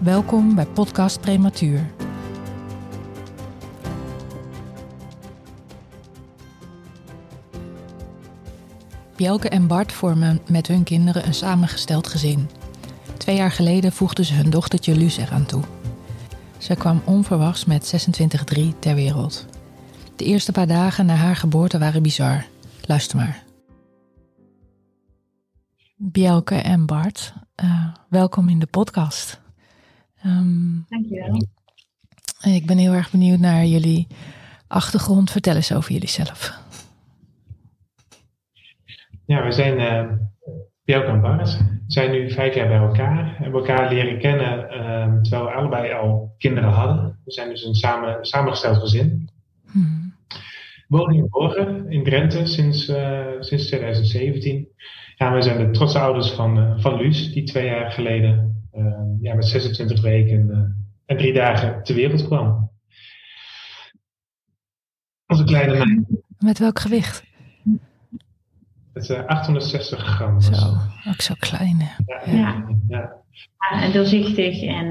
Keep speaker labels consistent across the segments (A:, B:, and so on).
A: Welkom bij Podcast Prematuur. Bjelke en Bart vormen met hun kinderen een samengesteld gezin. Twee jaar geleden voegden ze hun dochtertje Luce eraan toe. Ze kwam onverwachts met 26-3 ter wereld. De eerste paar dagen na haar geboorte waren bizar. Luister maar. Bjelke en Bart, uh, welkom in de podcast.
B: Um, Dankjewel.
A: Ik ben heel erg benieuwd naar jullie achtergrond. Vertel eens over jullie zelf.
C: Ja, we zijn uh, Bjelke en Bart. We zijn nu vijf jaar bij elkaar. We hebben elkaar leren kennen uh, terwijl we allebei al kinderen hadden. We zijn dus een samen, samengesteld gezin. Hmm. We wonen in Borgen in Drenthe sinds, uh, sinds 2017. Ja, we zijn de trotse ouders van, uh, van Luus, die twee jaar geleden ja, met 26 weken uh, en drie dagen ter wereld kwam. Onze kleine meid.
A: Met welk gewicht?
C: Met 860 gram.
A: Zo, ook zo klein.
B: Ja, ja. ja. ja. en doorzichtig en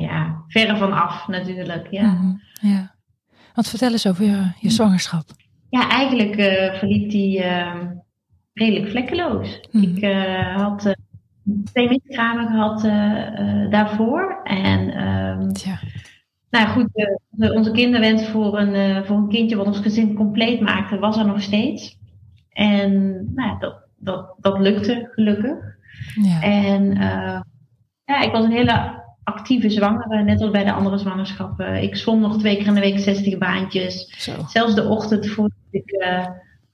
B: ja, verre van af natuurlijk. Ja. Mm
A: -hmm. ja. Want vertel eens over je, je zwangerschap.
B: Ja, eigenlijk verliep die ehm, redelijk vlekkeloos. Hmm. Ik uh, had uh, twee miskramen gehad uh, daarvoor. En um, ja. nou goed, de, onze kinderwens voor een, voor een kindje wat ons gezin compleet maakte, was er nog steeds. En nou, dat, dat, dat lukte gelukkig. Ja. En ja, ik was een hele actieve zwangere, net als bij de andere zwangerschappen. Ik zwom nog twee keer in de week 60 baantjes. Zo. Zelfs de ochtend voordat ik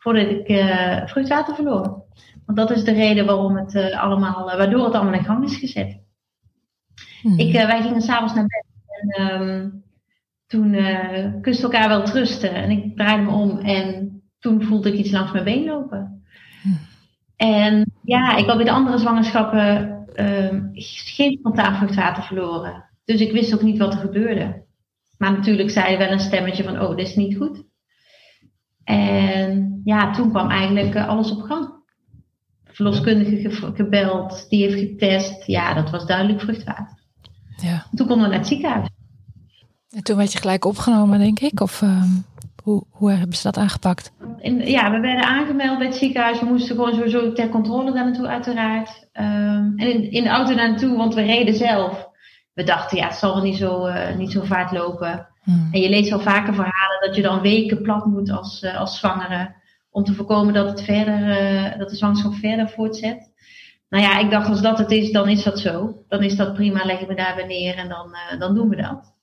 B: voordat ik uh, vruchtwater verloor. Want dat is de reden waarom het uh, allemaal, uh, waardoor het allemaal in gang is gezet. Hmm. Ik, wij gingen s'avonds naar bed en um, toen kusten elkaar wel trusten. En ik draaide me om en toen voelde ik iets langs mijn been lopen. Hmm. En ja, ik had bij de andere zwangerschappen ehm, geen spontaan vruchtwater verloren. Dus ik wist ook niet wat er gebeurde. Maar natuurlijk zei wel een stemmetje van, oh, dit is niet goed. En ja, toen kwam eigenlijk eh, alles op gang. Verloskundige gebeld, die heeft getest. Ja, dat was duidelijk vruchtwater. Ja. Toen konden we naar het ziekenhuis.
A: En toen werd je gelijk opgenomen, denk ik? Of uh, hoe, hoe hebben ze dat aangepakt?
B: Ja, we werden aangemeld bij het ziekenhuis. We moesten gewoon sowieso ter controle daar naartoe, uiteraard. Um, en in, in, de auto daar naartoe, want we reden zelf. We dachten, ja, het zal wel niet zo, uh, niet zo vaart lopen. Hmm. En je leest al vaker verhalen dat je dan weken plat moet als, uh, als zwangere. Om te voorkomen dat, het verder, uh, dat de zwangerschap verder voortzet. Nou ja, ik dacht als dat het is, dan is dat zo. Dan is dat prima, leg ik me daarbij neer en dan, uh, dan doen we dat.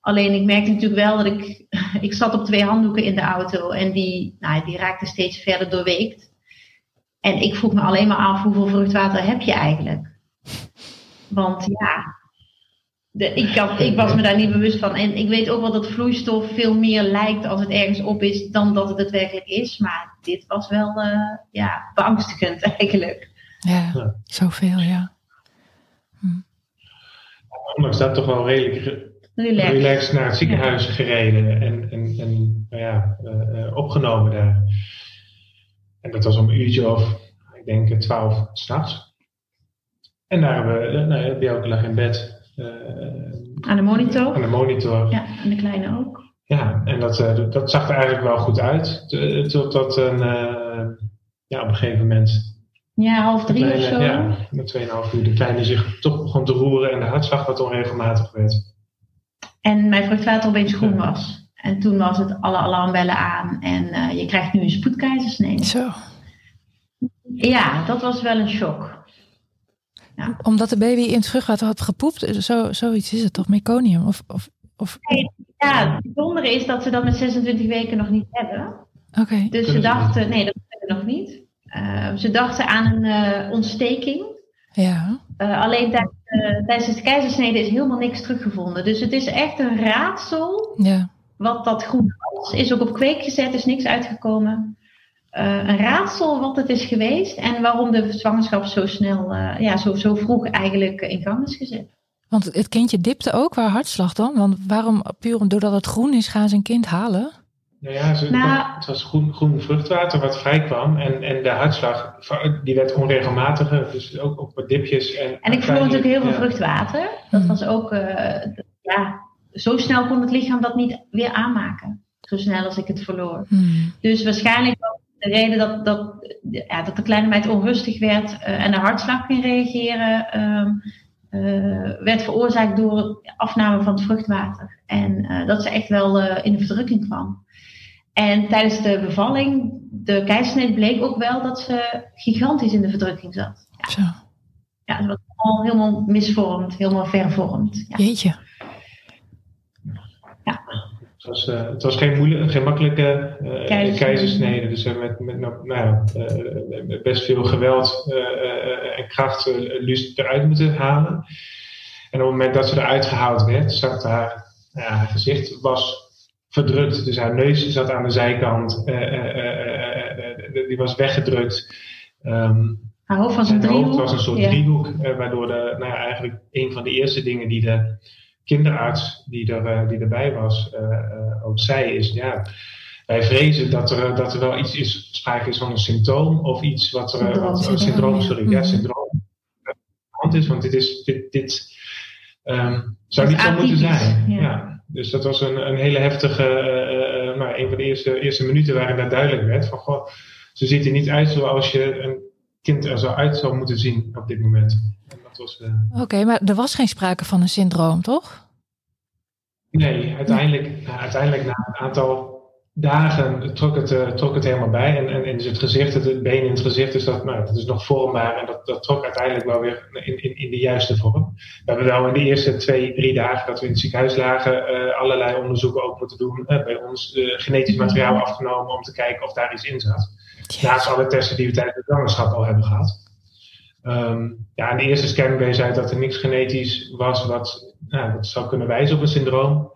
B: Alleen ik merkte natuurlijk wel dat ik, ik zat op twee handdoeken in de auto en die, nou, die raakte steeds verder doorweekt. En ik vroeg me alleen maar af hoeveel vruchtwater heb je eigenlijk? Want ja, de, ik, had, ik, was me daar niet bewust van. En ik weet ook wel dat vloeistof veel meer lijkt als het ergens op is dan dat het daadwerkelijk is. Maar dit was wel uh, ja, beangstigend eigenlijk.
A: Ja, ja. zoveel, ja.
C: Hm. Ondanks dat toch wel redelijk Relax. relaxed naar het ziekenhuis ja. gereden en, en, en nou ja, uh, uh, opgenomen daar. En dat was om een uurtje of, ik denk, twaalf s'nachts. En daar hebben we, nou, Bjelke lag in bed
B: aan de monitor?
C: Aan de monitor.
B: Ja, en de kleine ook.
C: Ja, en dat, uh, dat zag er eigenlijk wel goed uit. Totdat een, uh, ja, op een gegeven moment.
B: Ja, half drie kleine, of zo.
C: Ja, met 2,5 uur de kleine zich toch begon te roeren en de hartslag wat onregelmatig werd.
B: En mijn vruchtwater opeens groen was. En toen was het alle alarmbellen aan en uh, je krijgt nu een spoedkeizersnee.
A: Zo.
B: Ja, dat was wel een shock.
A: Ja. Omdat de baby in het vruchtwater had gepoept, zo, zoiets is het toch, meconium? Of, of, of...
B: Nee, ja, het bijzondere is dat ze dat met 26 weken nog niet hebben.
A: Oké. Okay.
B: Dus ze dachten, nee, dat hebben we nog niet. Uh, ze dachten aan een uh, ontsteking. Ja. alleen tijdens, tijdens de keizersnede is helemaal niks teruggevonden. Dus het is echt een raadsel ja. wat dat groen was. Is ook op kweek gezet, is niks uitgekomen. Een raadsel wat het is geweest en waarom de zwangerschap zo snel, ja, zo, zo vroeg eigenlijk in gang is gezet.
A: Want het kindje dipte ook qua hartslag dan? Want waarom, puur doordat het groen is, gaan ze een kind halen?
C: Nou ja, ze, nou, het was groen, groen vruchtwater wat vrij kwam. En, en de hartslag die werd onregelmatiger. Dus ook op wat dipjes. En,
B: en ik voelde natuurlijk heel veel vruchtwater. Dat was ook, uh, ja, zo snel kon het lichaam dat niet weer aanmaken. Zo snel als ik het verloor. Hmm. Dus waarschijnlijk was de reden dat, dat, ja, dat de kleine meid onrustig werd uh, en de hartslag ging reageren. Um, uh, werd veroorzaakt door afname van het vruchtwater. En uh, dat ze echt wel in de verdrukking kwam. En tijdens de bevalling, de keizersnede, bleek ook wel dat ze gigantisch in de verdrukking zat. Ja, Zo. ja ze was al helemaal misvormd, helemaal vervormd. Ja.
A: Jeetje.
C: Ja. Het was, uh, het was geen, geen makkelijke uh, keizersnede. Dus uh, met, met nou, nou best veel geweld en kracht Luus eruit moeten halen. En op het moment dat ze eruit gehaald werd, zat haar, ja, haar gezicht was verdrukt. Dus haar neus zat aan de zijkant. die was weggedrukt.
B: Um, haar hoofd was een driehoek. Hoofd
C: was een soort driehoek. waardoor de, nou ja, eigenlijk een van de eerste dingen die de kinderarts die, er, uh, die erbij was uh, ook zei is, ja, wij vrezen dat er, dat er wel iets is, sprake is van een symptoom of iets wat er, syndroom, wat, syndroom, syndroom sorry, ja, syndroom hand is, want dit is, dit, dit um, zou niet zo moeten zijn. Ja. ja. Dus dat was een, een hele heftige, nou, een van de eerste, eerste minuten waarin dat duidelijk werd van, goh, ze ziet er niet uit zoals je een kind er zou uit zou moeten zien op dit moment.
A: Uh... Oké, maar er was geen sprake van een syndroom, toch?
C: Nee, uiteindelijk, nou, uiteindelijk na een aantal dagen trok het, uh, trok het helemaal bij. En, en, en dus het gezicht, het, been in het gezicht, dus dat, nou, dat is nog vormbaar. En dat, dat trok uiteindelijk wel weer in, in, in de juiste vorm. We hebben wel in de eerste twee, drie dagen dat we in het ziekenhuis lagen, uh, allerlei onderzoeken ook moeten doen. bij ons genetisch materiaal afgenomen om te kijken of daar iets in zat. Naast alle testen die we tijdens de zwangerschap al hebben gehad. Um, ja, in de eerste scan bleek uit dat er niks genetisch was wat, nou, dat zou kunnen wijzen op een syndroom.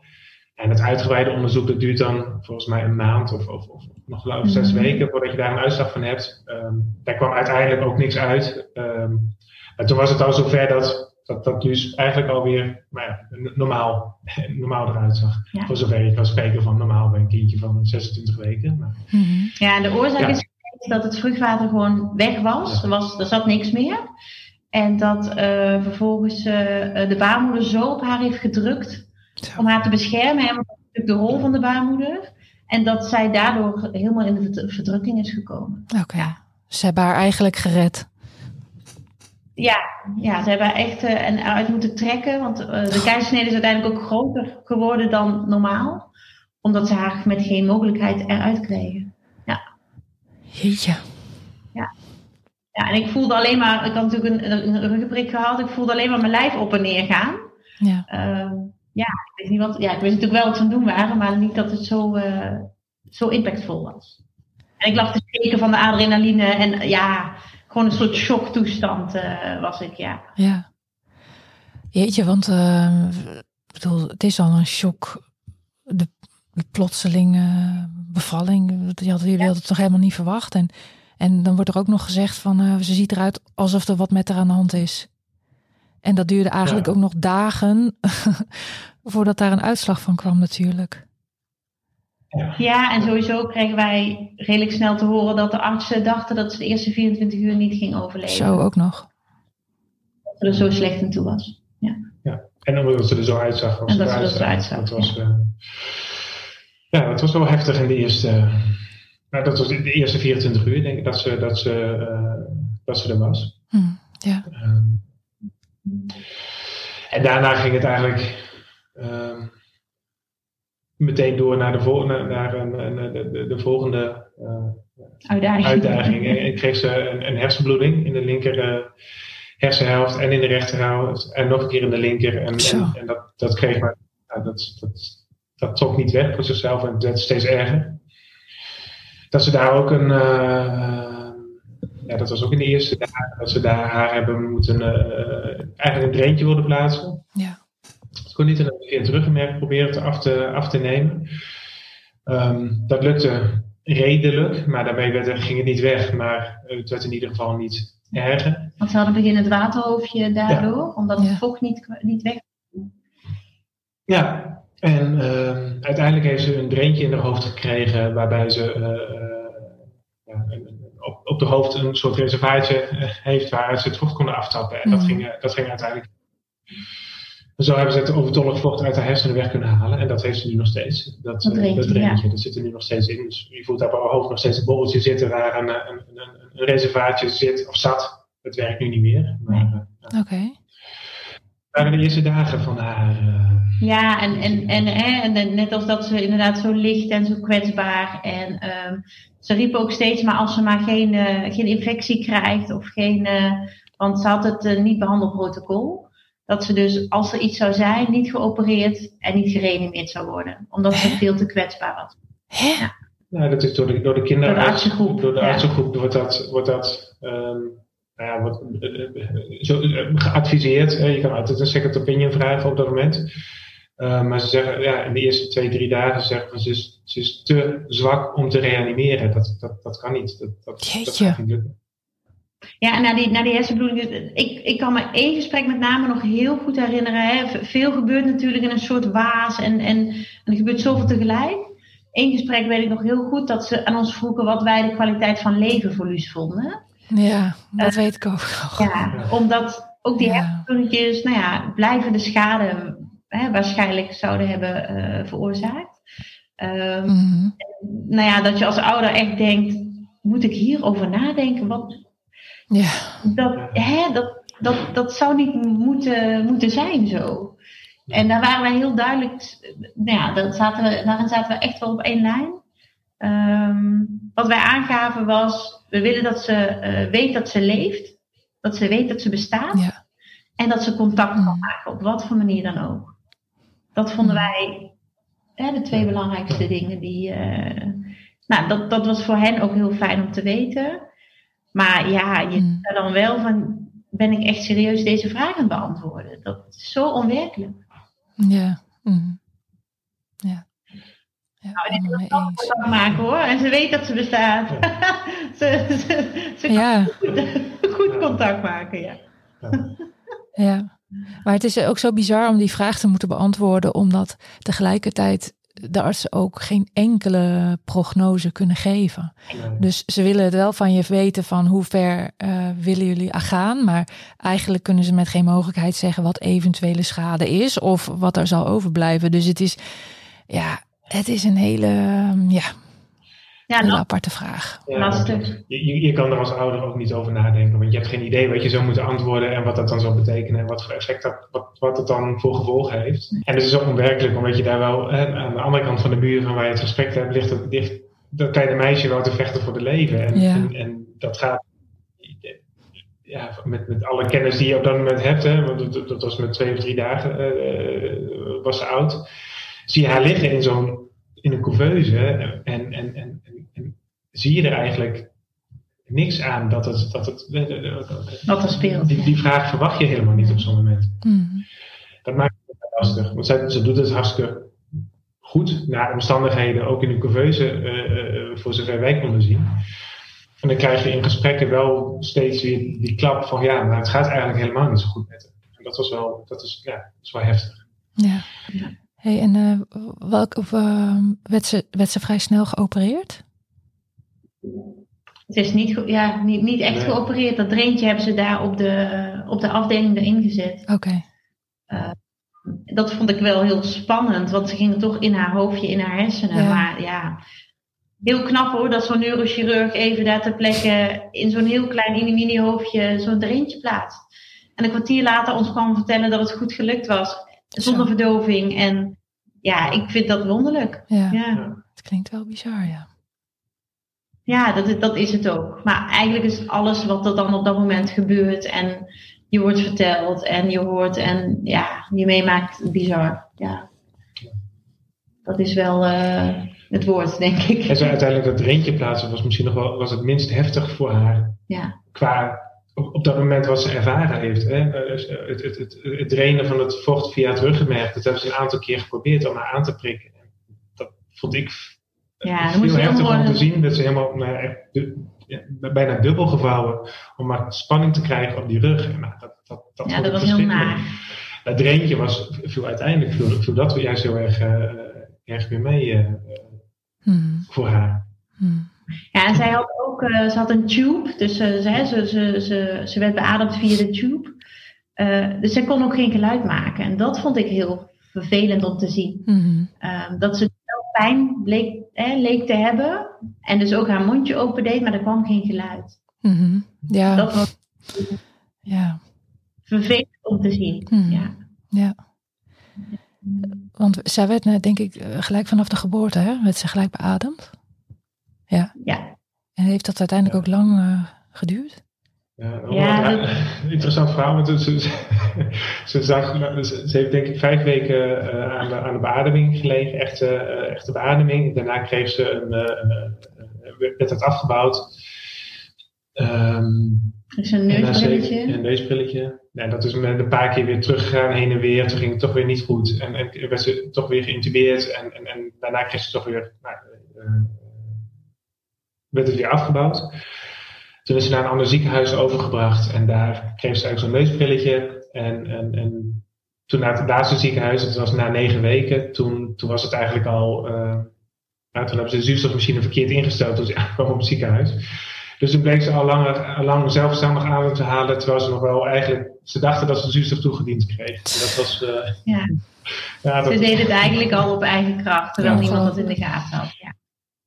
C: En het uitgebreide onderzoek dat duurt dan volgens mij een maand of, of, of nog of zes mhm. weken voordat je daar een uitslag van hebt. Um, daar kwam uiteindelijk ook niks uit. Um, en toen was het al zover dat, dat dat dus eigenlijk alweer nou ja, normaal, normaal eruit zag. Voor zover je kan spreken van normaal bij een kindje van 26 weken. Maar,
B: -hmm. Ja, de oorzaak is dat het vruchtwater gewoon weg was. Er, was, er zat niks meer. En dat uh, vervolgens uh, de baarmoeder zo op haar heeft gedrukt om haar te beschermen. Is de rol van de baarmoeder. En dat zij daardoor helemaal in de verdrukking is gekomen.
A: Oké. Ja. Ze hebben haar eigenlijk gered.
B: Ja, ja ze hebben haar echt uh, en uit moeten trekken. Want de keizersnede is uiteindelijk ook groter geworden dan normaal. Omdat ze haar met geen mogelijkheid eruit kregen.
A: Jeetje.
B: Ja. Ja, en ik voelde alleen maar, ik had natuurlijk een, een ruggenprik gehad, ik voelde alleen maar mijn lijf op en neer gaan. Ja. Uh, ja, ik weet niet wat, ja, ik wist natuurlijk wel wat ze doen waren, maar niet dat het zo, uh, zo impactvol was. En ik lag te steken van de adrenaline en ja, gewoon een soort shocktoestand uh, was ik, ja.
A: Ja. Jeetje, want uh, bedoel, het is al een shock. De, de plotselinge bevalling. Je had, jullie hadden het toch helemaal niet verwacht. En, en dan wordt er ook nog gezegd van uh, ze ziet eruit alsof er wat met haar aan de hand is. En dat duurde eigenlijk ook nog dagen voordat daar een uitslag van kwam natuurlijk.
B: Ja, en sowieso kregen wij redelijk snel te horen dat de artsen dachten dat ze de eerste 24 uur niet ging overleven.
A: Zo ook nog.
B: Dat ze er zo slecht aan toe was. Ja.
C: ja. En omdat ze er zo uitzag.
B: en dat ze er zo uitzag.
C: Dat was, uh, ja, dat was wel heftig in de eerste. Nou, dat was de eerste 24 uur, denk ik, dat ze, dat ze, uh, dat ze er was.
A: Hmm, ja. Um,
C: en daarna ging het eigenlijk um, meteen door naar de, vol naar, naar, naar de, de, de, volgende uh,
B: uitdaging.
C: uitdaging. ik kreeg ze een, een, hersenbloeding in de linker uh, hersenhelft en in de rechterhelft. En nog een keer in de linker. En, en, en, dat, dat kreeg maar. Nou, dat, dat, dat trok niet weg voor zichzelf en het werd steeds erger. Dat ze daar ook een, uh, ja, dat was ook in de eerste dagen dat ze daar haar hebben moeten, uh, eigenlijk een dreentje wilden plaatsen.
A: Ja.
C: Het kon niet en via het ruggenmerk proberen te af te, af te nemen. Um, dat lukte redelijk, maar daarmee werd, ging het niet weg. Maar het werd in ieder geval niet erger.
B: Want ze hadden begin het waterhoofdje daardoor, omdat het vocht niet, niet weg
C: Ja, en uh, uiteindelijk heeft ze een dreentje in haar hoofd gekregen waarbij ze uh, ja, op, op de hoofd een soort reservaatje heeft waar ze het vocht konden aftappen. En dat, mhm. ging, dat ging uiteindelijk. Zo hebben ze het overtollig vocht uit de hersenen weg kunnen halen. En dat heeft ze nu nog steeds. Dat, dat, dreentje, dat zit er nu nog steeds in. Dus je voelt daar op haar hoofd nog steeds een bolletje zitten waar een, een, een, een reservaatje zit of zat. Dat werkt nu niet meer.
A: Oké. Okay.
C: Waren de eerste dagen van haar.
B: Ja, en, en, en, hè, en net als dat ze inderdaad zo licht en zo kwetsbaar. En um, ze riepen ook steeds maar als ze maar geen, uh, geen infectie krijgt of geen. Uh, want ze had het uh, niet behandelprotocol. Dat ze dus als er iets zou zijn, niet geopereerd en niet gereanimeerd zou worden. Omdat ze veel te kwetsbaar was.
C: Ja. ja, dat is door de, door de kinderen.
B: Door de artsengroep.
C: Door de artsengroep wordt dat. Wordt dat um, nou ja, wordt, zo, geadviseerd. je kan altijd een second opinion vragen op dat moment. Uh, maar ze zeggen, ja, in de eerste twee, drie dagen zeggen ze, ze is, ze is te zwak om te reanimeren. Dat, dat, dat kan niet. Dat, dat, dat gaat niet lukken.
B: Ja, en naar die, naar die hersenbloeding. Ik, ik kan me één gesprek met name nog heel goed herinneren. Hè. Veel gebeurt natuurlijk in een soort waas en, en, en er gebeurt zoveel tegelijk. Eén gesprek weet ik nog heel goed dat ze aan ons vroegen wat wij de kwaliteit van leven voor Luus vonden.
A: Ja, dat uh, weet ik ook.
B: Ja, omdat ook die ja. nou ja, blijven de schade hè, waarschijnlijk zouden hebben uh, veroorzaakt. Um, mm-hmm. Nou ja, dat je als ouder echt denkt, moet ik hierover nadenken? Wat,
A: ja.
B: dat, hè, dat, dat, dat zou niet moeten, moeten zijn zo. En daar waren wij heel duidelijk, nou ja, dat zaten we, daarin zaten we echt wel op één lijn. Um, wat wij aangaven was, we willen dat ze uh, weet dat ze leeft, dat ze weet dat ze bestaat
A: ja.
B: en dat ze contact kan mm. maken, op wat voor manier dan ook. Dat vonden mm. wij hè, de twee belangrijkste dingen die. Uh, nou, dat, dat was voor hen ook heel fijn om te weten. Maar ja, je mm. dan wel van. Ben ik echt serieus deze vragen beantwoorden? Dat is zo onwerkelijk.
A: Ja. Mm. Ja.
B: Ja, nou, en wil contact maken hoor. En ze weet dat ze bestaat. ze, ze, ze
A: ja.
B: kan goed, goed, contact maken, ja.
A: ja. Maar het is ook zo bizar om die vraag te moeten beantwoorden, omdat tegelijkertijd de artsen ook geen enkele prognose kunnen geven. Dus ze willen het wel van je weten van hoe ver uh, willen jullie gaan, maar eigenlijk kunnen ze met geen mogelijkheid zeggen wat eventuele schade is of wat er zal overblijven. Dus het is, ja, het is een hele, ja, ja, een aparte vraag.
B: Lastig.
C: Je, je, kan er als ouder ook niet over nadenken, want je hebt geen idee wat je zou moeten antwoorden en wat dat dan zou betekenen en wat voor effect dat, wat, wat het dan voor gevolgen heeft. En het is ook onwerkelijk, omdat je daar wel hè, aan de andere kant van de muur van waar je het gesprek hebt, ligt, het, ligt dat kleine meisje wel te vechten voor het leven. En, en, en, dat gaat ja, met, met alle kennis die je op dat moment hebt, hè, want dat, dat was met twee of drie dagen, uh, was ze oud, zie je haar liggen in zo'n in een couveuse en, en, en zie je er eigenlijk niks aan dat het. Dat het
B: Wat er speelt.
C: Die, die vraag verwacht je helemaal niet op zo'n moment.
A: Mm.
C: Dat maakt het lastig. Want zij, ze doet het hartstikke goed naar omstandigheden, ook in een couveuse, uh, voor zover wij konden zien. En dan krijg je in gesprekken wel steeds weer die klap van ja, maar het gaat eigenlijk helemaal niet zo goed met hem. En dat was wel, dat is, ja, dat is wel heftig.
A: Ja. Hey, en uh, welk, of, uh, werd, ze, werd ze vrij snel geopereerd?
B: Het is niet, ja, niet, niet echt geopereerd. Dat dreentje hebben ze daar op de, op de afdeling erin gezet.
A: Oké.
B: Uh, dat vond ik wel heel spannend, want ze gingen toch in haar hoofdje, in haar hersenen. Maar ja, heel knap hoor, dat zo'n neurochirurg even daar ter plekke in zo'n heel klein mini hoofdje zo'n dreentje plaatst. En een kwartier later ons kwam vertellen dat het goed gelukt was, zonder verdoving. En ja, ik vind dat wonderlijk.
A: Ja, ja. het klinkt wel bizar, ja.
B: Ja, dat, dat is het ook. Maar eigenlijk is alles wat er dan op dat moment gebeurt en je wordt verteld en je hoort en ja, je meemaakt bizar. Ja. Dat is wel. Uh... het woord, denk ik.
C: En zo uiteindelijk dat rentje plaatsen was misschien nog wel was het minst heftig voor haar.
B: Ja.
C: Qua op, dat moment wat ze ervaren heeft. Hè? Het, het, het, het, drainen van het vocht via het ruggenmerg, dat hebben ze een aantal keer geprobeerd om haar aan te prikken. Dat vond ik ja, veel heftig om te zien. Dat ze helemaal nou, bijna dubbel gevouwen om maar spanning te krijgen op die rug. Nou, dat, dat, dat
B: ja, dat was heel naar.
C: Het dreentje was, viel uiteindelijk viel, viel dat juist heel erg, uh, erg weer mee uh, hmm. voor haar.
B: Hmm. Ja, en zij had ook uh, ze had een tube, dus ze, ze, ze, ze, ze werd beademd via de tube. dus zij kon ook geen geluid maken. En dat vond ik heel vervelend om te zien. Hmm. Ehm, dat ze pijn bleek, hè, leek te hebben. En dus ook haar mondje open deed, maar er kwam geen geluid.
A: Mm Ja. Dat was ja.
B: vervelend om te zien. Mhm. Ja.
A: ja. Want zij werd, eh, denk ik, eh, gelijk vanaf de geboorte, hè? werd ze gelijk beademd. Ja.
B: ja.
A: En heeft dat uiteindelijk ook lang uh, geduurd?
C: Ja, ja interessant verhaal. Want ze, ze, zag, ze, heeft denk ik vijf weken uh, aan, de, aan de beademing gelegen, echte, uh, echte beademing. Daarna kreeg ze een, uh, werd het afgebouwd. Um,
B: is een neusbrilletje?
C: Een neusbrilletje. Ja, dat is met een paar keer weer teruggegaan, heen en weer. Toen ging het toch weer niet goed. En, en werd ze toch weer geïntubeerd. En, en, en daarna kreeg ze toch weer, nou, werd het weer afgebouwd. Toen is ze naar een ander ziekenhuis overgebracht en daar kreeg ze eigenlijk zo'n neusbrilletje. En, en, en toen naar het basisziekenhuis, dat was na negen weken, toen, toen was het eigenlijk al, uh, nou, toen hebben ze de zuurstofmachine verkeerd ingesteld toen ze aankwam op het ziekenhuis. Dus toen bleek ze al lang, al lang zelfstandig adem te halen, terwijl ze nog wel eigenlijk, ze dachten dat ze zuurstof toegediend kreeg. Dat was, uh,
B: ja. ja dat, ze deden het eigenlijk al op eigen kracht, terwijl niemand dat in de gaten had. Ja.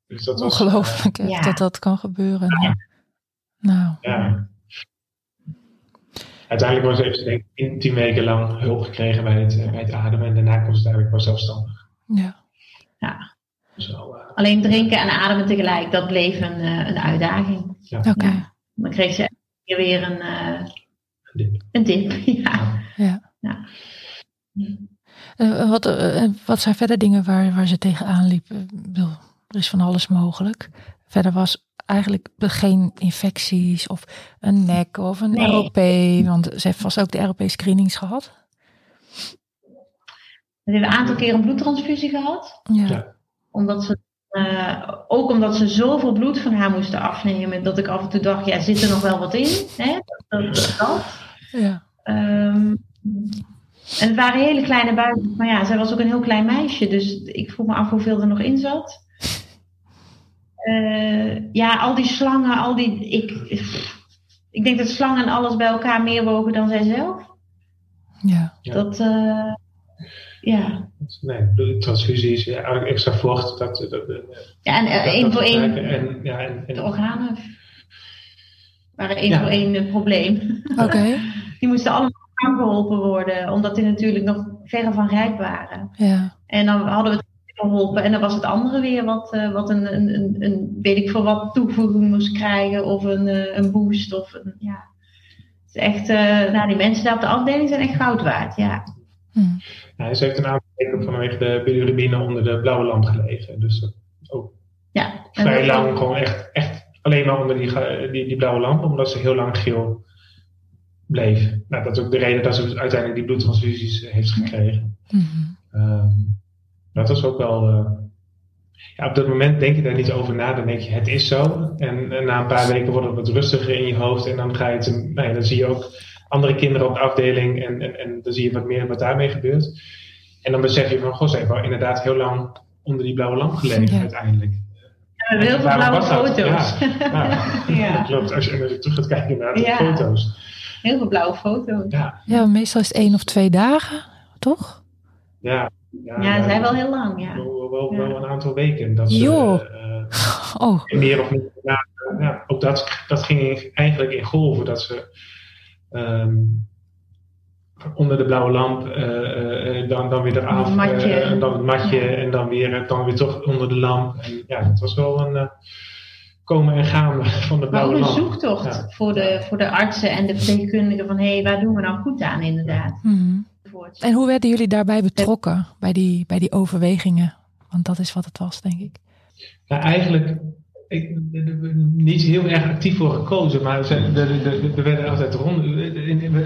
A: Dus dat Ongelooflijk was, uh, dat dat kan gebeuren. Ja. Nou. Ja.
C: Uiteindelijk was, heeft ze denk ik tien weken lang hulp gekregen bij het, bij het ademen. En daarna kon ze eigenlijk wel zelfstandig.
A: Ja.
B: ja. Zo, uh, Alleen drinken en ademen tegelijk, dat bleef een, uh, een uitdaging.
A: Ja. Oké.
B: Dan kreeg ze weer een, uh, een dip. Een dip, ja.
A: ja. ja. wat, wat zijn verder dingen waar, waar ze tegenaan liep? Er is van alles mogelijk. Verder was eigenlijk geen infecties of een nek of een nee. ROP? Want ze heeft vast ook de ROP-screenings gehad.
B: Ze heeft een aantal keer een bloedtransfusie gehad.
A: Ja.
B: Omdat ze, uh, ook omdat ze zoveel bloed van haar moesten afnemen, dat ik af en toe dacht, ja, zit er nog wel wat in? Hè? Dat, dat,
A: Ja.
B: Um, en het waren hele kleine buiken. Maar ja, zij was ook een heel klein meisje. Dus ik vroeg me af hoeveel er nog in zat. Uh, ja, al die slangen, al die. Ik, ik denk dat slangen en alles bij elkaar meer wogen dan zijzelf.
A: Ja.
B: Dat. Uh, ja.
C: Nee, transfusies, ja, extra vocht. Dat, dat,
B: ja, en één voor één.
C: En, ja, en, en,
B: de organen waren één voor één een probleem.
A: Oké.
B: die moesten allemaal aangeholpen worden, omdat die natuurlijk nog verre van rijk waren.
A: Ja.
B: En dan hadden we het geholpen. En dan was het andere weer wat, uh, wat een, een, een, een, weet ik veel wat, toevoeging moest krijgen. Of een, uh, een boost. Of een, ja. Het is echt, uh, nou, die mensen daar op de afdeling zijn echt goud waard, ja.
C: Hmm. ja ze heeft een aantal weken vanwege de bilirubine onder de blauwe lamp gelegen. Dus ook
B: ja,
C: vrij lang gewoon echt, echt alleen maar onder die, die, die blauwe lamp. Omdat ze heel lang geel bleef. Nou, dat is ook de reden dat ze uiteindelijk die bloedtransfusies heeft gekregen.
A: Mm
C: dat was ook wel. Uh, ja, op dat moment denk je daar niet over na. Dan denk je, het is zo. En, na een paar weken wordt het wat rustiger in je hoofd. En dan ga je het, nou ja, dan zie je ook andere kinderen op de afdeling. En, en, en dan zie je wat meer wat daarmee gebeurt. En dan besef je van, goh, ze wel inderdaad heel lang onder die blauwe lamp gelegen uiteindelijk.
B: hebben heel veel blauwe foto's.
C: Ja, ja. dat klopt. Als je, als je terug gaat kijken naar de foto's.
B: Heel veel blauwe foto's.
C: Ja.
A: ja, meestal is het één of twee dagen, toch?
C: Ja,
B: ja, ja zijn wel heel lang, ja.
C: Wel, wel, wel een aantal weken. Dat ze,
A: uh, oh.
C: Meer of meer. Ja, ja, ook dat, dat ging eigenlijk in golven. Dat ze um, onder de blauwe lamp, uh, uh, dan, dan weer eraf. en dan het matje. En dan weer, dan weer toch onder de lamp. En ja, het was wel een komen en gaan van de blauwe lamp.
B: een zoektocht voor, de, voor de artsen en de verpleegkundigen van hé, hey, waar doen we nou goed aan inderdaad.
A: Mm en hoe werden jullie daarbij betrokken bij die, bij die overwegingen? Want dat is wat het was, denk ik.
C: Nou, eigenlijk ik, niet heel erg actief voor gekozen, maar er werden altijd rond.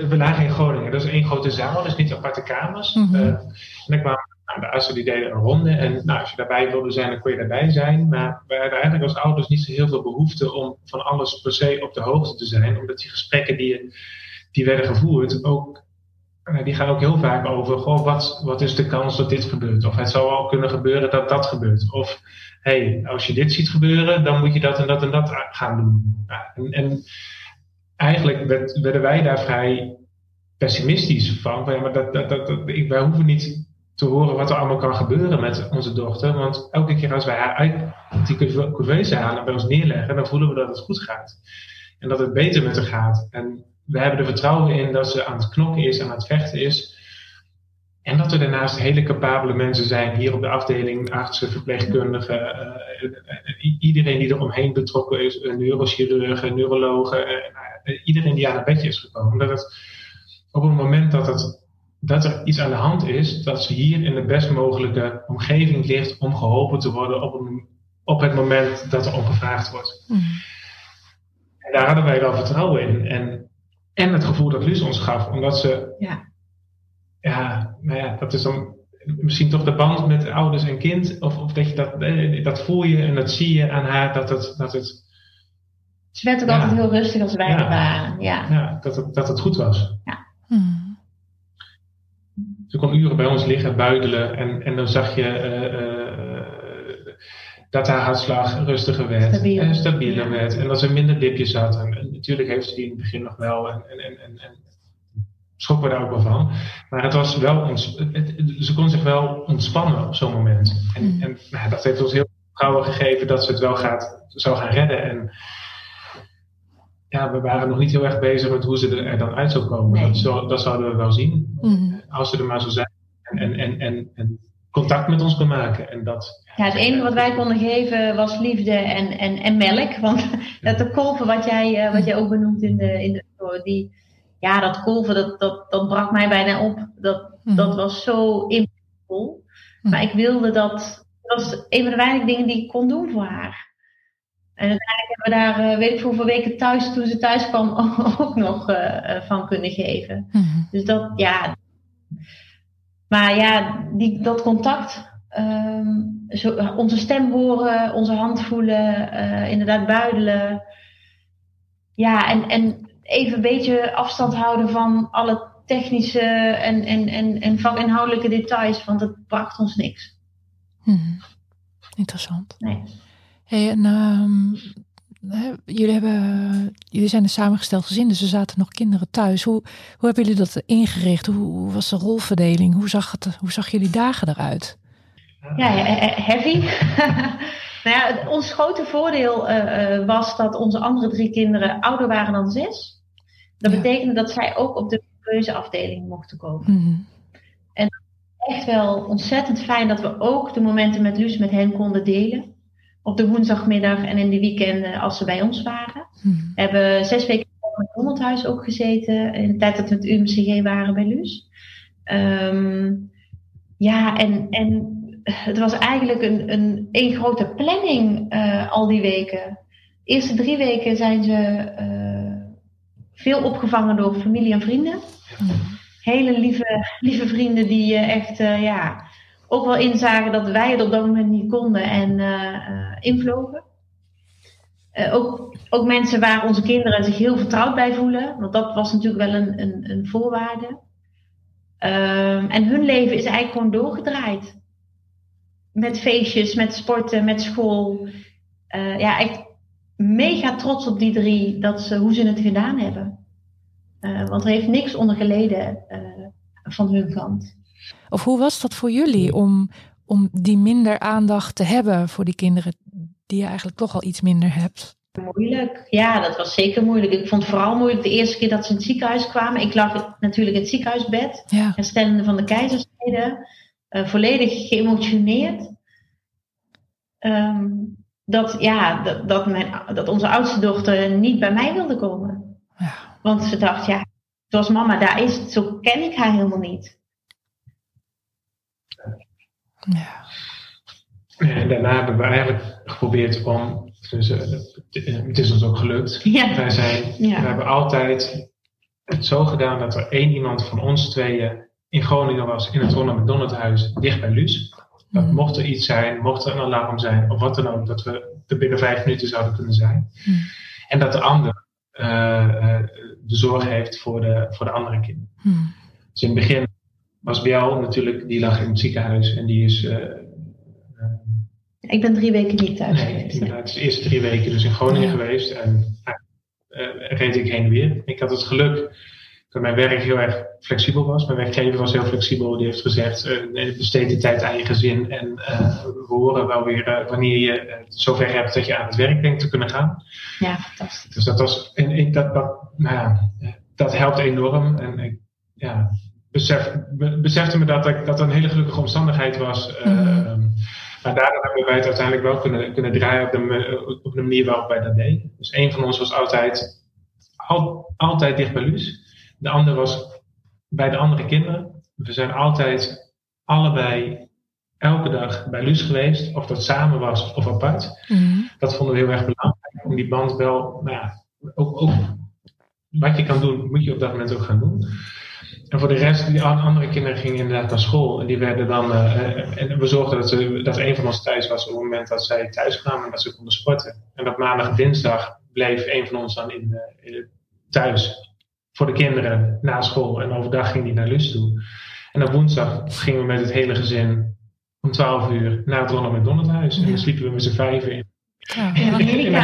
C: We lagen in Groningen, dat is één grote zaal, dus niet aparte kamers. Mm -hmm. uh, en dan kwamen nou, de artsen die deden een ronde. En nou, als je daarbij wilde zijn, dan kon je daarbij zijn. Maar we hadden eigenlijk als ouders niet zo heel veel behoefte om van alles per se op de hoogte te zijn. Omdat die gesprekken die, die werden gevoerd ook die gaan ook heel vaak over, goh, wat, wat is de kans dat dit gebeurt? Of het zou al kunnen gebeuren dat dat gebeurt. Of, hey, als je dit ziet gebeuren, dan moet je dat en dat en dat gaan doen. en, en, eigenlijk werden wij daar vrij pessimistisch van. Maar dat, dat, dat, dat, wij hoeven niet te horen wat er allemaal kan gebeuren met onze dochter. Want elke keer als wij haar uit die couveuse halen en bij ons neerleggen, dan voelen we dat het goed gaat. En dat het beter met haar gaat. En we hebben er vertrouwen in dat ze aan het knokken is, aan het vechten is. En dat er daarnaast hele capabele mensen zijn hier op de afdeling, artsen, verpleegkundigen, uh, iedereen die er omheen betrokken is, neurochirurgen, neurologen, uh, iedereen die aan het bedje is gekomen. Dat het op het moment dat, het, dat er iets aan de hand is, dat ze hier in de best mogelijke omgeving ligt om geholpen te worden op, een, op het moment dat er om gevraagd wordt. Mm. En daar hadden wij wel vertrouwen in. En en het gevoel dat Luus ons gaf, omdat ze. Ja. Ja, nou ja, dat is dan misschien toch de band met ouders en kind. Of, of dat je dat, eh, dat voel je en dat zie je aan haar, dat het. Dat het
B: ze werd ook altijd heel rustig als wij er waren. Ja,
C: ja dat, het, dat het goed was. Ja. Hmm. Ze kon uren bij ons liggen, buidelen en, en dan zag je. Uh, dat haar hartslag rustiger werd en stabieler werd en dat ze minder dipjes had. En, natuurlijk heeft ze die in het begin nog wel en, en, en, en schrok we daar ook wel van. Maar het was wel ons, ze kon zich wel ontspannen op zo'n moment. En, mm. en nou, dat heeft ons heel vertrouwen gegeven dat ze het wel gaat, zou gaan redden. En ja, we waren nog niet heel erg bezig met hoe ze er dan uit zou komen. Dat, dat, zouden we wel zien. Mm. Als ze er maar zo zijn. En, en, en, en contact met ons kan maken. En dat,
B: ja, het enige wat wij konden geven was liefde en, en, en melk. Want dat de kolven, wat jij, uh, wat jij ook benoemt in de, in de die, ja, dat kolven, dat, dat, dat brak mij bijna op. Dat, mm. dat was zo impactvol. Mm. Maar ik wilde dat, dat was een van de weinige dingen die ik kon doen voor haar. En uiteindelijk hebben we daar, uh, weet ik hoeveel weken thuis, toen ze thuis kwam, ook nog uh, van kunnen geven. Mm. Dus dat, ja, maar ja, die, dat contact, um, zo, onze stem horen, onze hand voelen, uh, inderdaad buidelen. Ja, en, en even een beetje afstand houden van alle technische en, en, en, en vakinhoudelijke details, want het bracht ons niks.
A: Hmm. Interessant. Nee. Hey, en um, jullie, hebben, jullie zijn een samengesteld gezin, dus er zaten nog kinderen thuis. Hoe, hoe hebben jullie dat ingericht? Hoe, was de rolverdeling? Hoe zag, het, hoe zag jullie dagen eruit?
B: Ja, heavy. nou ja, ons grote voordeel eh, eh, was dat onze andere drie kinderen ouder waren dan zes. Dat betekende dat zij ook op de keuzeafdeling mochten komen. Mm En echt wel ontzettend fijn dat we ook de momenten met Luus met hen konden delen op de woensdagmiddag en in de weekenden als ze bij ons waren. Hmm. We hebben zes weken in het Honderdhuis ook gezeten. In de tijd dat we het UMCG waren bij Luus. Ehm, ja, en, en het was eigenlijk een, een, een grote planning uh, al die weken. De eerste drie weken zijn ze uh, veel opgevangen door familie en vrienden. Hmm. Hele lieve, lieve vrienden die uh, echt, ja ook wel inzagen dat wij het op dat moment niet konden en uh, invlogen. Uh, ook, ook mensen waar onze kinderen zich heel vertrouwd bij voelen, want dat was natuurlijk wel een, een, een voorwaarde. Ehm, en hun leven is eigenlijk gewoon doorgedraaid. Met feestjes, met sporten, met school. ja, echt mega trots op die drie, dat ze, hoe ze het gedaan hebben. want er heeft niks onder geleden van hun kant.
A: Of hoe was dat voor jullie om, om die minder aandacht te hebben voor die kinderen die je eigenlijk toch al iets minder hebt?
B: Moeilijk, ja, dat was zeker moeilijk. Ik vond het vooral moeilijk de eerste keer dat ze in het ziekenhuis kwamen. Ik lag natuurlijk in het ziekenhuisbed, ja. herstellende van de keizersnede, uh, volledig geëmotioneerd. Um, dat, ja, dat, dat, mijn, dat onze oudste dochter niet bij mij wilde komen. Ja. Want ze dacht, ja, zoals mama daar is, zo ken ik haar helemaal niet.
A: Ja.
C: En daarna hebben we eigenlijk geprobeerd om, dus, uh, het is ons ook gelukt. Ja. Wij, zijn, we hebben altijd het zo gedaan dat er één iemand van ons tweeën in Groningen was, in het Ronald McDonald huis, dicht bij Luus. Dat mm. mocht er iets zijn, mocht er een alarm zijn, of wat dan ook, dat we er binnen vijf minuten zouden kunnen zijn. Mm. En dat de ander uh, de zorg heeft voor de, voor de andere kinderen. Mm. Dus in het begin was Biel natuurlijk, die lag in het ziekenhuis en die is. Uh,
B: ik ben drie weken niet thuis
C: nee, geweest. Inderdaad, de eerste drie weken dus in Groningen geweest en reed ik heen en weer. Ik had het geluk dat mijn werk heel erg flexibel was. Mijn werkgever was heel flexibel. Die heeft gezegd, uh, besteed de tijd aan je gezin. En uh, we horen wel weer uh, wanneer je zover hebt dat je aan het werk denkt te kunnen gaan.
B: Ja, fantastisch.
C: Dus dat was, en, dat, dat, nou ja, dat helpt enorm. En ik ja, besef, besefte me dat, dat dat een hele gelukkige omstandigheid was. Mm maar daardoor hebben wij het uiteindelijk wel kunnen, kunnen draaien op de, op de manier waarop wij dat deden. Dus een van ons was altijd, al, altijd dicht bij Luus. De ander was bij de andere kinderen. We zijn altijd allebei elke dag bij Luus geweest, of dat samen was of apart. Mhm. Dat vonden we heel erg belangrijk, om die band wel, nou ja, ook, ook, wat je kan doen, moet je op dat moment ook gaan doen. En voor de rest, die andere kinderen gingen inderdaad naar school. En die werden dan, uh, en we zorgden dat, ze, dat een van ons thuis was op het moment dat zij thuis kwamen en dat ze konden sporten. En dat maandag en dinsdag bleef een van ons dan in, uh, in thuis voor de kinderen na school. En overdag ging die naar Lus toe. En op woensdag gingen we met het hele gezin om 12 uur naar het Ronald McDonald huis. En dan sliepen we met z'n vijven in.
A: Ja, in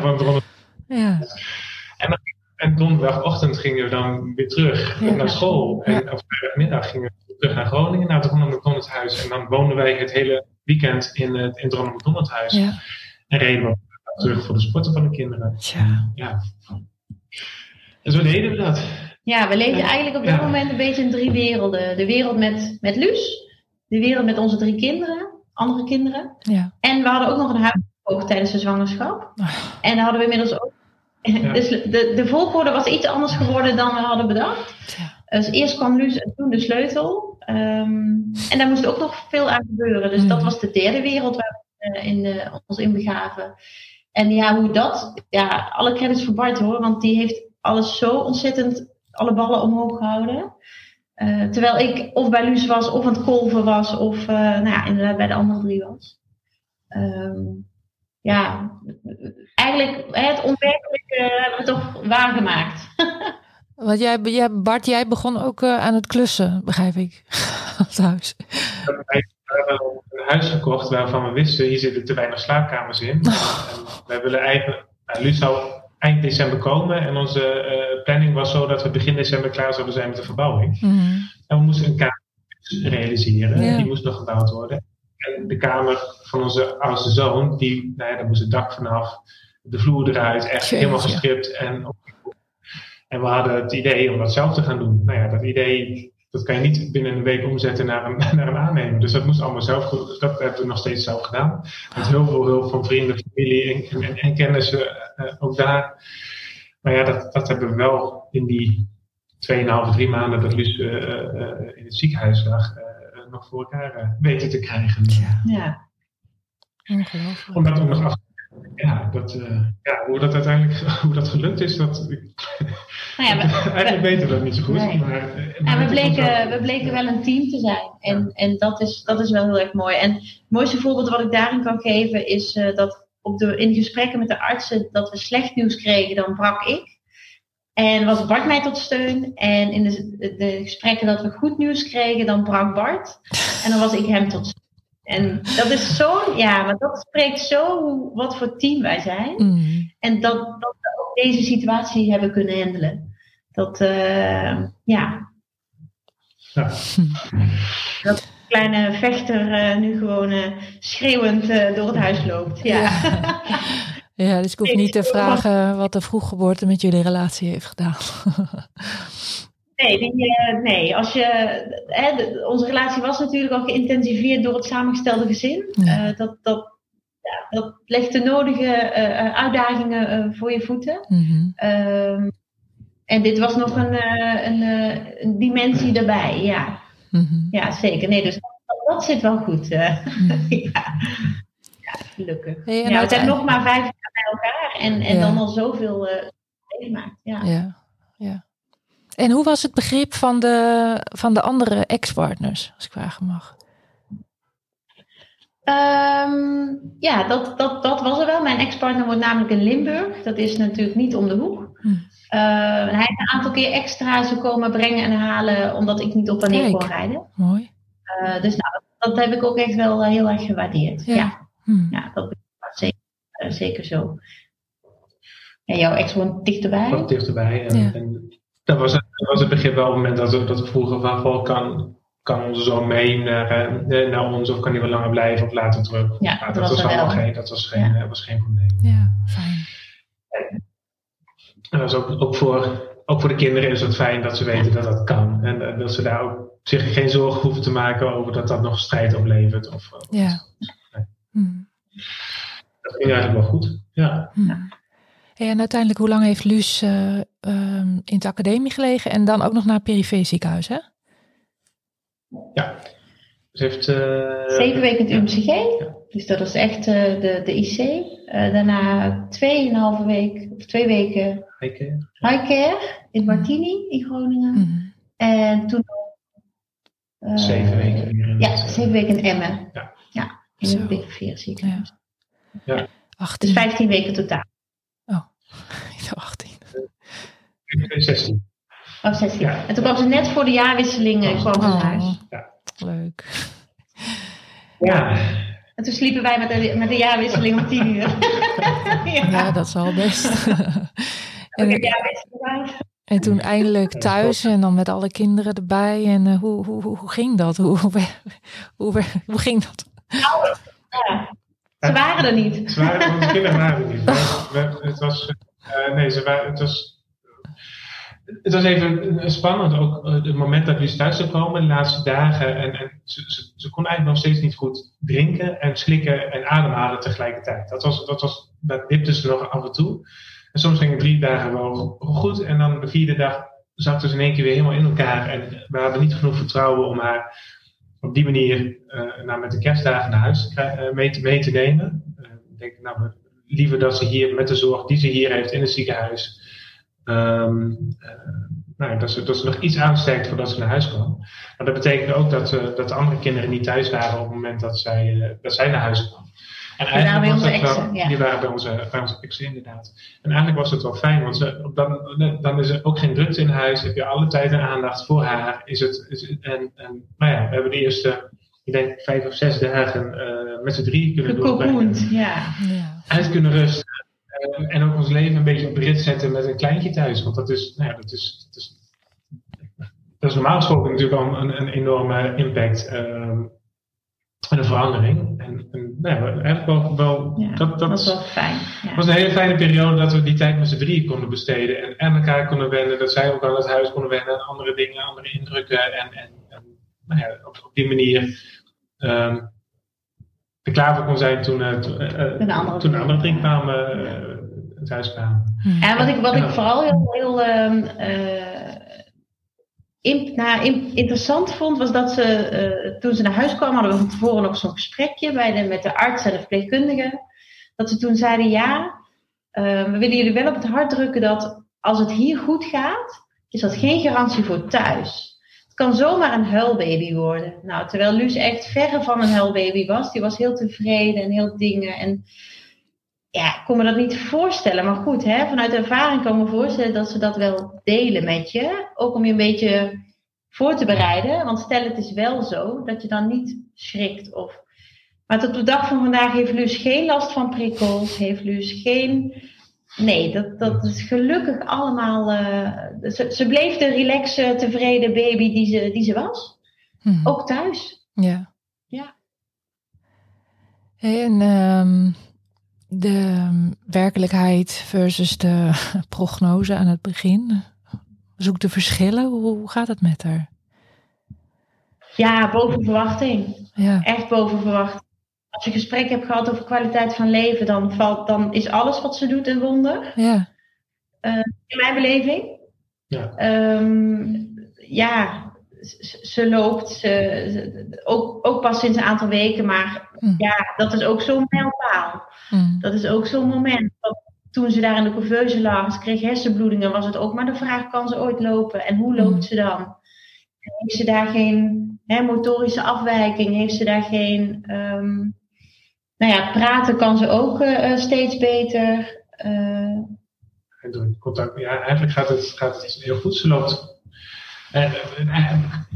A: Ronald
C: Ja. En, en donderdagochtend gingen we dan weer terug naar school. En op vrijdagmiddag gingen we terug naar Groningen, naar het Ronald McDonald huis. En dan woonden wij het hele weekend in het, in het Ronald McDonald huis. En reden we terug voor de sporten van de kinderen. Ja. En zo deden we dat.
B: Ja, we leefden eigenlijk op dat moment een beetje in drie werelden. De wereld met, met Luus, de wereld met onze drie kinderen, andere kinderen. Ja. En we hadden ook nog een huishoog tijdens de zwangerschap. Ah. En daar hadden we inmiddels ook. Dus de, de volgorde was iets anders geworden dan we hadden bedacht. Ja. Dus eerst kwam Luus en toen de sleutel. Ehm, en daar moest ook nog veel aan gebeuren. Dus dat mm. was de derde wereld waar we uh, in, uh, ons in begaven. En ja, hoe dat, ja, alle credits voor Bart hoor, want die heeft alles zo ontzettend, alle ballen omhoog gehouden. Uh, terwijl ik of bij Luus was, of aan het kolven was, of uh, nou ja, inderdaad bij de andere drie was. Um, ja, eigenlijk het onwerkelijke hebben we toch waargemaakt.
A: Want jij, jij, Bart, jij begon ook uh, aan het klussen, begrijp ik, als huis.
C: We hebben een huis gekocht waarvan we wisten, hier zitten te weinig slaapkamers in. Oh. Wij willen eigenlijk, nou, Luus zou eind december komen. En onze uh, planning was zo dat we begin december klaar zouden zijn met de verbouwing. Mhm. En we moesten een kamer realiseren. Die moest nog gebouwd worden. En de kamer van onze oudste zoon, die, nou ja, daar moest het dak vanaf, de vloer eruit, echt helemaal gestript. En, en we hadden het idee om dat zelf te gaan doen. Nou ja, dat idee dat kan je niet binnen een week omzetten naar een, naar een aannemer. Dus dat moest allemaal zelf, dat hebben we nog steeds zelf gedaan. Met heel veel hulp van vrienden, familie en, en, en kennissen uh, ook daar. Maar ja, dat, dat hebben we wel in die 2,5, 3 maanden dat Luus uh, uh, in het ziekenhuis lag, nog voor elkaar weten te krijgen.
B: Ja. ja.
C: Ongelooflijk. Om dat ook nog af ja, dat, uh, ja, hoe dat uiteindelijk hoe dat gelukt is, dat, nou ja, we, eigenlijk weten we dat niet zo goed. Nee. Maar,
B: maar we, bleken, we bleken wel een team te zijn. En, en dat, is, dat is wel heel erg mooi. En het mooiste voorbeeld wat ik daarin kan geven is uh, dat op de, in gesprekken met de artsen dat we slecht nieuws kregen, dan brak ik. En was Bart mij tot steun. En in de, de, gesprekken dat we goed nieuws kregen, dan brak Bart. En dan was ik hem tot steun. En dat is zo, ja, maar dat spreekt zo wat voor team wij zijn. Mm. En dat, dat we ook deze situatie hebben kunnen handelen. Dat, uh, ja. ja. Dat kleine vechter uh, nu gewoon uh, schreeuwend door het huis loopt. Ja.
A: ja. ja dus ik hoef niet te vragen wat de vroeggeboorte met jullie relatie heeft gedaan.
B: Nee, die, uh, nee. Als je, hè, onze relatie was natuurlijk al geïntensiveerd door het samengestelde gezin. Ja. Uh, dat, dat, ja, dat legt de nodige uh, uitdagingen voor je voeten. Mm -hmm. en dit was nog een, een, een dimensie erbij, ja. Mm -hmm. Ja, zeker. Nee, dus dat dat zit wel goed. Mm. ja. ja, gelukkig. ja, we zijn nog maar vijf bij elkaar en, en dan al zoveel uh, meegemaakt. Ja.
A: Ja, ja. En hoe was het begrip van de, van de andere ex-partners, als ik vragen mag?
B: Um, ja, dat, dat, dat was er wel. Mijn ex-partner wordt namelijk in Limburg. Dat is natuurlijk niet om de hoek. Hm. Uh, hij heeft een aantal keer extra's komen brengen en halen, omdat ik niet op en neer kon rijden.
A: Mooi.
B: Uh, dus nou, dat, heb ik ook echt wel heel erg gewaardeerd. Ja, ja. Hm. ja dat zeker, uh, zeker zo. En jouw ex woont dichterbij?
C: Wat dichterbij. En, ja. en dat, was, dat was het begrip wel op het moment dat, we, dat we vroegen van, kan, kan onze zoon mee naar, uh, naar ons of kan hij wel langer blijven of later terug?
B: Ja, dat,
C: dat,
B: was,
C: allemaal geen, dat was geen, ja. was geen probleem.
A: Ja, fijn.
C: En dat is ook, ook, voor, ook voor de kinderen is het fijn dat ze weten dat dat kan. En dat ze daar ook zich geen zorgen hoeven te maken over dat dat nog strijd oplevert. Of,
A: ja.
C: Nee. Dat ging eigenlijk wel goed. Ja.
A: En uiteindelijk, hoe lang heeft Luus uh, in de academie gelegen en dan ook nog naar het perifee ziekenhuis, hè?
C: Ja. Ze heeft... Uh,
B: Zeven weken in het UMCG. Ja. Dus dat is echt uh, de, de IC. Uh, daarna tweeënhalve week, of twee weken
C: Highcare.
B: Highcare in Martini in Groningen.
A: Mm.
B: En toen
C: zeven weken in
B: Ja, zeven weken in Emmen.
C: Ja.
B: ja in het BV ziekenhuis.
C: Ja. Ja.
B: 18. Dus 15 weken totaal.
A: Oh, 18.
C: 16.
B: Oh, 16. Ja. En toen kwam ze net voor de jaarwisseling uh, kwam
A: oh.
B: huis.
C: Ja.
A: Leuk.
C: Ja.
B: En toen sliepen wij met de, met de jaarwisseling om tien uur.
A: ja. ja. dat is al best.
B: en,
A: toen eindelijk thuis en dan met alle kinderen erbij. En uh, hoe, hoe, hoe, hoe, ging dat? Hoe, hoe, hoe, hoe ging dat?
B: Nou, ja. Ze waren er niet.
C: Ze waren, onze kinderen waren er niet. Het was, uh, nee, ze waren, het was het was even spannend ook uh, het moment dat we thuis zou komen, de laatste dagen. En, en ze, ze, ze, kon eigenlijk nog steeds niet goed drinken en slikken en ademhalen tegelijkertijd. Dat, was, dat, was, dat dipte ze nog af en toe. En soms gingen drie dagen wel goed. En dan de vierde dag zaten ze in één keer weer helemaal in elkaar. En we hadden niet genoeg vertrouwen om haar op die manier nou, met de kerstdagen naar huis uh, mee, te, mee te nemen. ik denk, nou, liever dat ze hier met de zorg die ze hier heeft in het ziekenhuis Um, nou, dat, ze, dat ze nog iets aansterkt voordat ze naar huis kwam. Maar dat betekende ook dat, dat de andere kinderen niet thuis waren op het moment dat zij, dat zij naar huis kwam.
B: En die waren bij onze exen,
C: ja. Die waren bij onze, bij onze exen, inderdaad. En eigenlijk was het wel fijn, want ze, dan, dan is er ook geen drukte in huis. Heb je alle tijd en aandacht voor haar. Is het, is het, en, en nou ja, we hebben de eerste, ik denk, vijf of zes dagen met z'n drie kunnen doorbrengen.
B: ja.
A: ja.
C: Uit kunnen rusten. En ook ons leven een beetje op rit zetten met een kleintje thuis. Want dat is, nou ja, dat is, dat is, dat is normaal gesproken natuurlijk al een, een enorme impact um, en een verandering. En, en nou ja, eigenlijk wel, wel
B: ja,
C: dat, dat
B: was wel fijn.
C: Ja. was een hele fijne periode dat we die tijd met z'n drieën konden besteden. En aan elkaar konden wennen. Dat zij ook aan het huis konden wennen. En andere dingen, andere indrukken. En, en, en nou ja, op, op die manier um, er klaar voor kon zijn toen, uh, to, uh,
B: de andere
C: toen de andere drie kwamen, uh, het huis kwamen.
B: En wat ik, wat ik vooral heel, heel um, in, nou, in, interessant vond, was dat ze toen ze naar huis kwamen, hadden we van tevoren nog zo'n gesprekje bij de, met de arts en de verpleegkundige. Dat ze toen zeiden, ja, we willen jullie wel op het hart drukken dat als het hier goed gaat, is dat geen garantie voor thuis. Het kan zomaar een huilbaby worden. Nou, terwijl Luus echt verre van een huilbaby was. Die was heel tevreden en heel dingen. En ja, ik kon me dat niet voorstellen. Maar goed, hè, vanuit ervaring kan ik me voorstellen dat ze dat wel delen met je. Ook om je een beetje voor te bereiden. Want stel het is wel zo, dat je dan niet schrikt. Of... Maar tot de dag van vandaag heeft Luus geen last van prikkels. Heeft Luus geen Nee, dat, dat is gelukkig allemaal. Uh, ze, ze, bleef de relaxe, tevreden baby die ze, die ze was.
A: Hmm.
B: Ook thuis.
A: Ja.
B: Ja.
A: En um, de werkelijkheid versus de prognose aan het begin. Zoek de verschillen. Hoe gaat het met haar?
B: Ja, boven verwachting.
A: Ja.
B: Echt boven verwachting als je gesprek hebt gehad over kwaliteit van leven, dan, valt, dan is alles wat ze doet een wonder.
A: Ja.
B: Uh, in mijn beleving.
C: Ja.
B: Um, ja, ze loopt, ze, ook, ook pas sinds een aantal weken, maar mm. ja, dat is ook zo'n mijlpaal. Mm. Dat is ook zo'n moment. Toen ze daar in de couveuse lag, ze kreeg hersenbloedingen, was het ook maar de vraag: kan ze ooit lopen en hoe loopt mm. ze dan? Heeft ze daar geen hè, motorische afwijking? Heeft ze daar geen. Um, nou ja, praten kan ze ook uh, steeds beter. Uh,
C: contact, ja, eigenlijk gaat het, gaat het heel goed. Ze loopt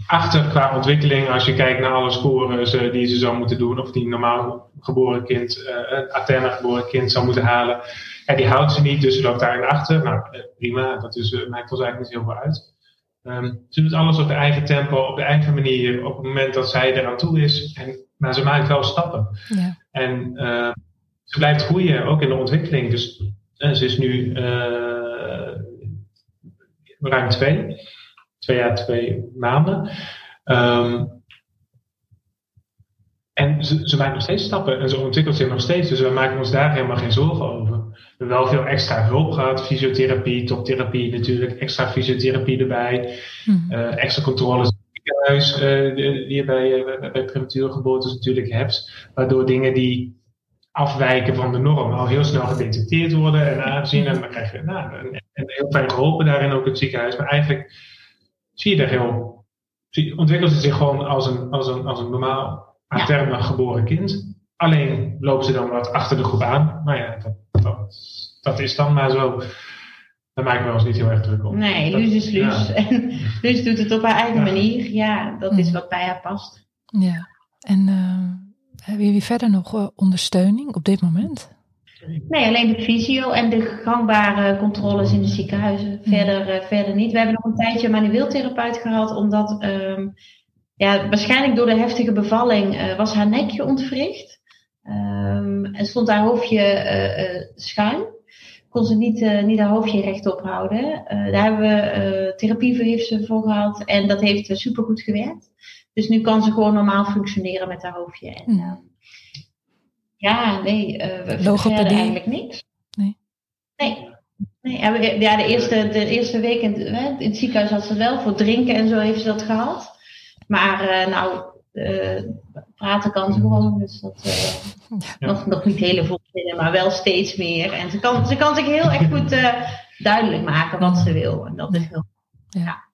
C: achter qua ontwikkeling, als je kijkt naar alle scores die ze zou moeten doen, of die normaal geboren kind, een Athena geboren kind zou moeten halen, ja, die houdt ze niet, dus ze loopt daarin achter. Nou, prima, dat is, maakt ons eigenlijk niet heel veel uit. Um, ze doet alles op de eigen tempo, op de eigen manier, op het moment dat zij eraan toe is. En, maar ze maakt wel stappen. Ja. En uh, ze blijft groeien, ook in de ontwikkeling. Dus uh, ze is nu uh, ruim twee, twee jaar, twee maanden. Um, en ze, ze, maakt nog steeds stappen en ze ontwikkelt zich nog steeds. Dus we maken ons daar helemaal geen zorgen over. We hebben wel veel extra hulp gehad. Fysiotherapie, toptherapie natuurlijk. Extra fysiotherapie erbij. Hmm. Uh, extra controles in het ziekenhuis uh, die je bij, uh, bij premature geboortes natuurlijk hebt. Waardoor dingen die afwijken van de norm al heel snel gedetecteerd worden en aangezien. En dan krijg je nou, en, en heel fijn geholpen daarin ook het ziekenhuis. Maar eigenlijk zie je daar heel... Ontwikkelt het zich gewoon als een, als een, als een normaal Aterna geboren kind. Alleen lopen ze dan wat achter de groep aan. Nou ja, dat, dat, dat is dan maar zo. Daar maken we ons niet heel erg druk op.
B: Nee, Luus is Luus. En Luus doet het op haar eigen manier. Ja, dat is wat bij haar past.
A: Ja, en uh, hebben jullie verder nog uh, ondersteuning op dit moment?
B: Nee, alleen de fysio en de gangbare controles in de ziekenhuizen. Verder, uh, verder niet. We hebben nog een tijdje een manueel therapeut gehad, omdat um, ja, waarschijnlijk door de heftige bevalling uh, was haar nekje ontwricht. Um, en stond haar hoofdje uh, uh, schuin. Kon ze niet, niet haar hoofdje rechtop houden. daar hebben we therapie voor, heeft ze voor gehad. En dat heeft supergoed gewerkt. Dus nu kan ze gewoon normaal functioneren met haar hoofdje. En, mm. Ja, nee, we Logopedie. eigenlijk niks. Nee. Nee. Nee, ja, de eerste, de eerste week in, in het ziekenhuis had ze wel voor drinken en zo heeft ze dat gehad. Maar uh, nou, uh, praten kan ze gewoon. Dus dat ja. nog, nog niet hele volzinnen, maar wel steeds meer. En ze kan, ze kan zich heel erg goed duidelijk maken wat ze wil. En dat is heel. Ja.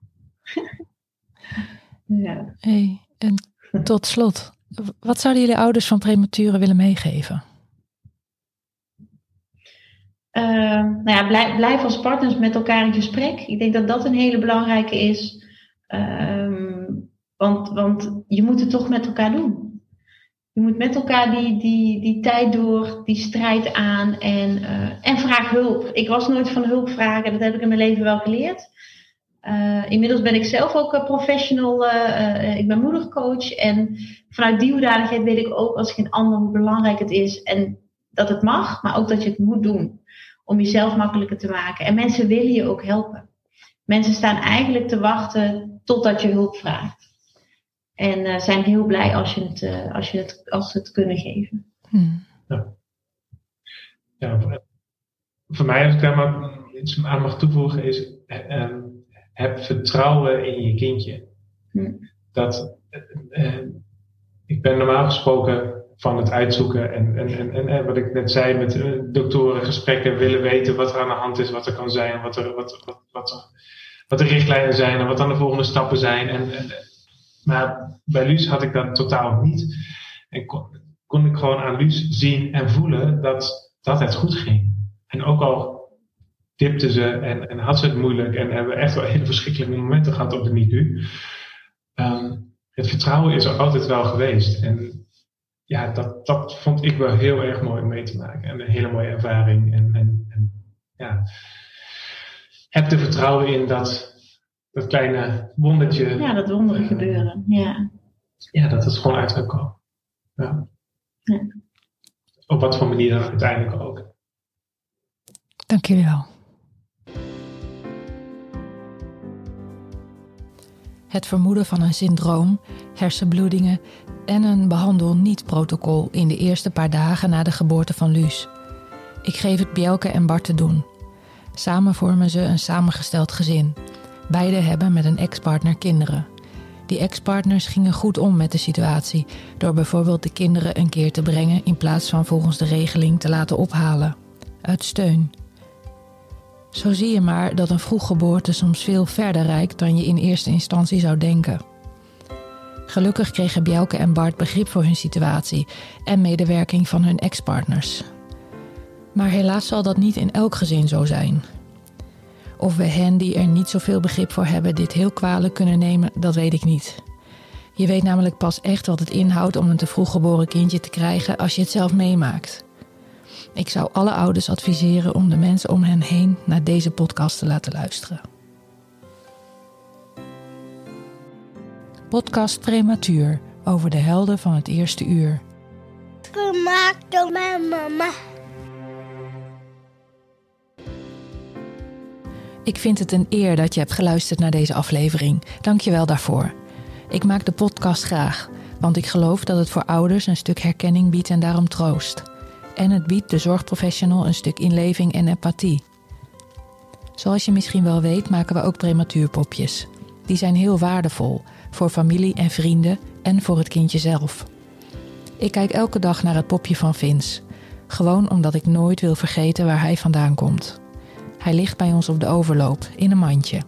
A: ja. Hey, en tot slot, wat zouden jullie ouders van prematuren willen meegeven?
B: Uh, nou ja, blijf, blijf, als partners met elkaar in gesprek. Ik denk dat dat een hele belangrijke is. Uh, want, want je moet het toch met elkaar doen. Je moet met elkaar die, die, die tijd door, die strijd aan en, uh, en vraag hulp. Ik was nooit van hulp vragen, dat heb ik in mijn leven wel geleerd. Uh, inmiddels ben ik zelf ook een professional. Uh, ik ben moedercoach. En vanuit die hoedanigheid weet ik ook als geen ander hoe belangrijk het is. En dat het mag, maar ook dat je het moet doen. Om jezelf makkelijker te maken. En mensen willen je ook helpen. Mensen staan eigenlijk te wachten totdat je hulp vraagt. En uh, zijn heel blij als, je het, uh, als, je het, als ze het kunnen geven. Hmm. Ja.
C: ja. voor mij, als ik daar maar iets aan mag toevoegen, is uh, heb vertrouwen in je kindje. Hmm. Dat, ik ben normaal gesproken van het uitzoeken en, en, en, en wat ik net zei, met doktoren gesprekken willen weten wat er aan de hand is, wat er kan zijn, wat, er, wat, wat, wat, wat de richtlijnen zijn en wat dan de volgende stappen zijn. En, en maar bij Luus had ik dat totaal niet. En kon, kon ik gewoon aan Luus zien en voelen dat, dat het goed ging. En ook al tipte ze en, en had ze het moeilijk en hebben we echt wel hele verschrikkelijke momenten gehad op de NICU. Um, het vertrouwen is er altijd wel geweest. En ja, dat, dat vond ik wel heel erg mooi om mee te maken. En een hele mooie ervaring. En, en, en ja, heb er vertrouwen in dat dat kleine wondertje.
B: Ja, dat wonderen uh, gebeuren. Ja.
C: ja, dat het gewoon uit kan komen. Ja. ja. Op wat voor manier dan uiteindelijk ook.
A: Dank jullie wel. Het vermoeden van een syndroom, hersenbloedingen en een behandel-niet-protocol in de eerste paar dagen na de geboorte van Luus. Ik geef het Bjelke en Bart te doen. Samen vormen ze een samengesteld gezin Beiden hebben met een ex-partner kinderen. Die ex-partners gingen goed om met de situatie, door bijvoorbeeld de kinderen een keer te brengen in plaats van volgens de regeling te laten ophalen. Uit steun. Zo zie je maar dat een vroeggeboorte soms veel verder reikt dan je in eerste instantie zou denken. Gelukkig kregen Bjelke en Bart begrip voor hun situatie en medewerking van hun ex-partners. Maar helaas zal dat niet in elk gezin zo zijn. Of we hen die er niet zoveel begrip voor hebben dit heel kwalijk kunnen nemen, dat weet ik niet. Je weet namelijk pas echt wat het inhoudt om een te vroeg geboren kindje te krijgen als je het zelf meemaakt. Ik zou alle ouders adviseren om de mensen om hen heen naar deze podcast te laten luisteren. Podcast Prematuur over de helden van het eerste uur.
D: Gemaakt door mijn mama.
A: Ik vind het een eer dat je hebt geluisterd naar deze aflevering. Dank je wel daarvoor. Ik maak de podcast graag, want ik geloof dat het voor ouders een stuk herkenning biedt en daarom troost. En het biedt de zorgprofessional een stuk inleving en empathie. Zoals je misschien wel weet, maken we ook prematuurpopjes. Die zijn heel waardevol voor familie en vrienden en voor het kindje zelf. Ik kijk elke dag naar het popje van Vince, gewoon omdat ik nooit wil vergeten waar hij vandaan komt. Hij ligt bij ons op de overloop, in een mandje.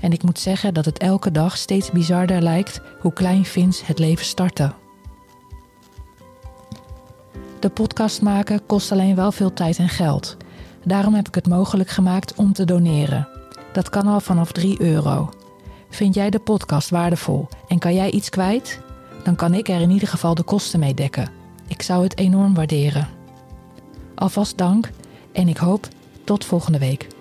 A: En ik moet zeggen dat het elke dag steeds bizarder lijkt hoe klein Vince het leven startte. De podcast maken kost alleen wel veel tijd en geld. Daarom heb ik het mogelijk gemaakt om te doneren. Dat kan al vanaf 3 euro. Vind jij de podcast waardevol en kan jij iets kwijt? Dan kan ik er in ieder geval de kosten mee dekken. Ik zou het enorm waarderen. Alvast dank en ik hoop tot volgende week.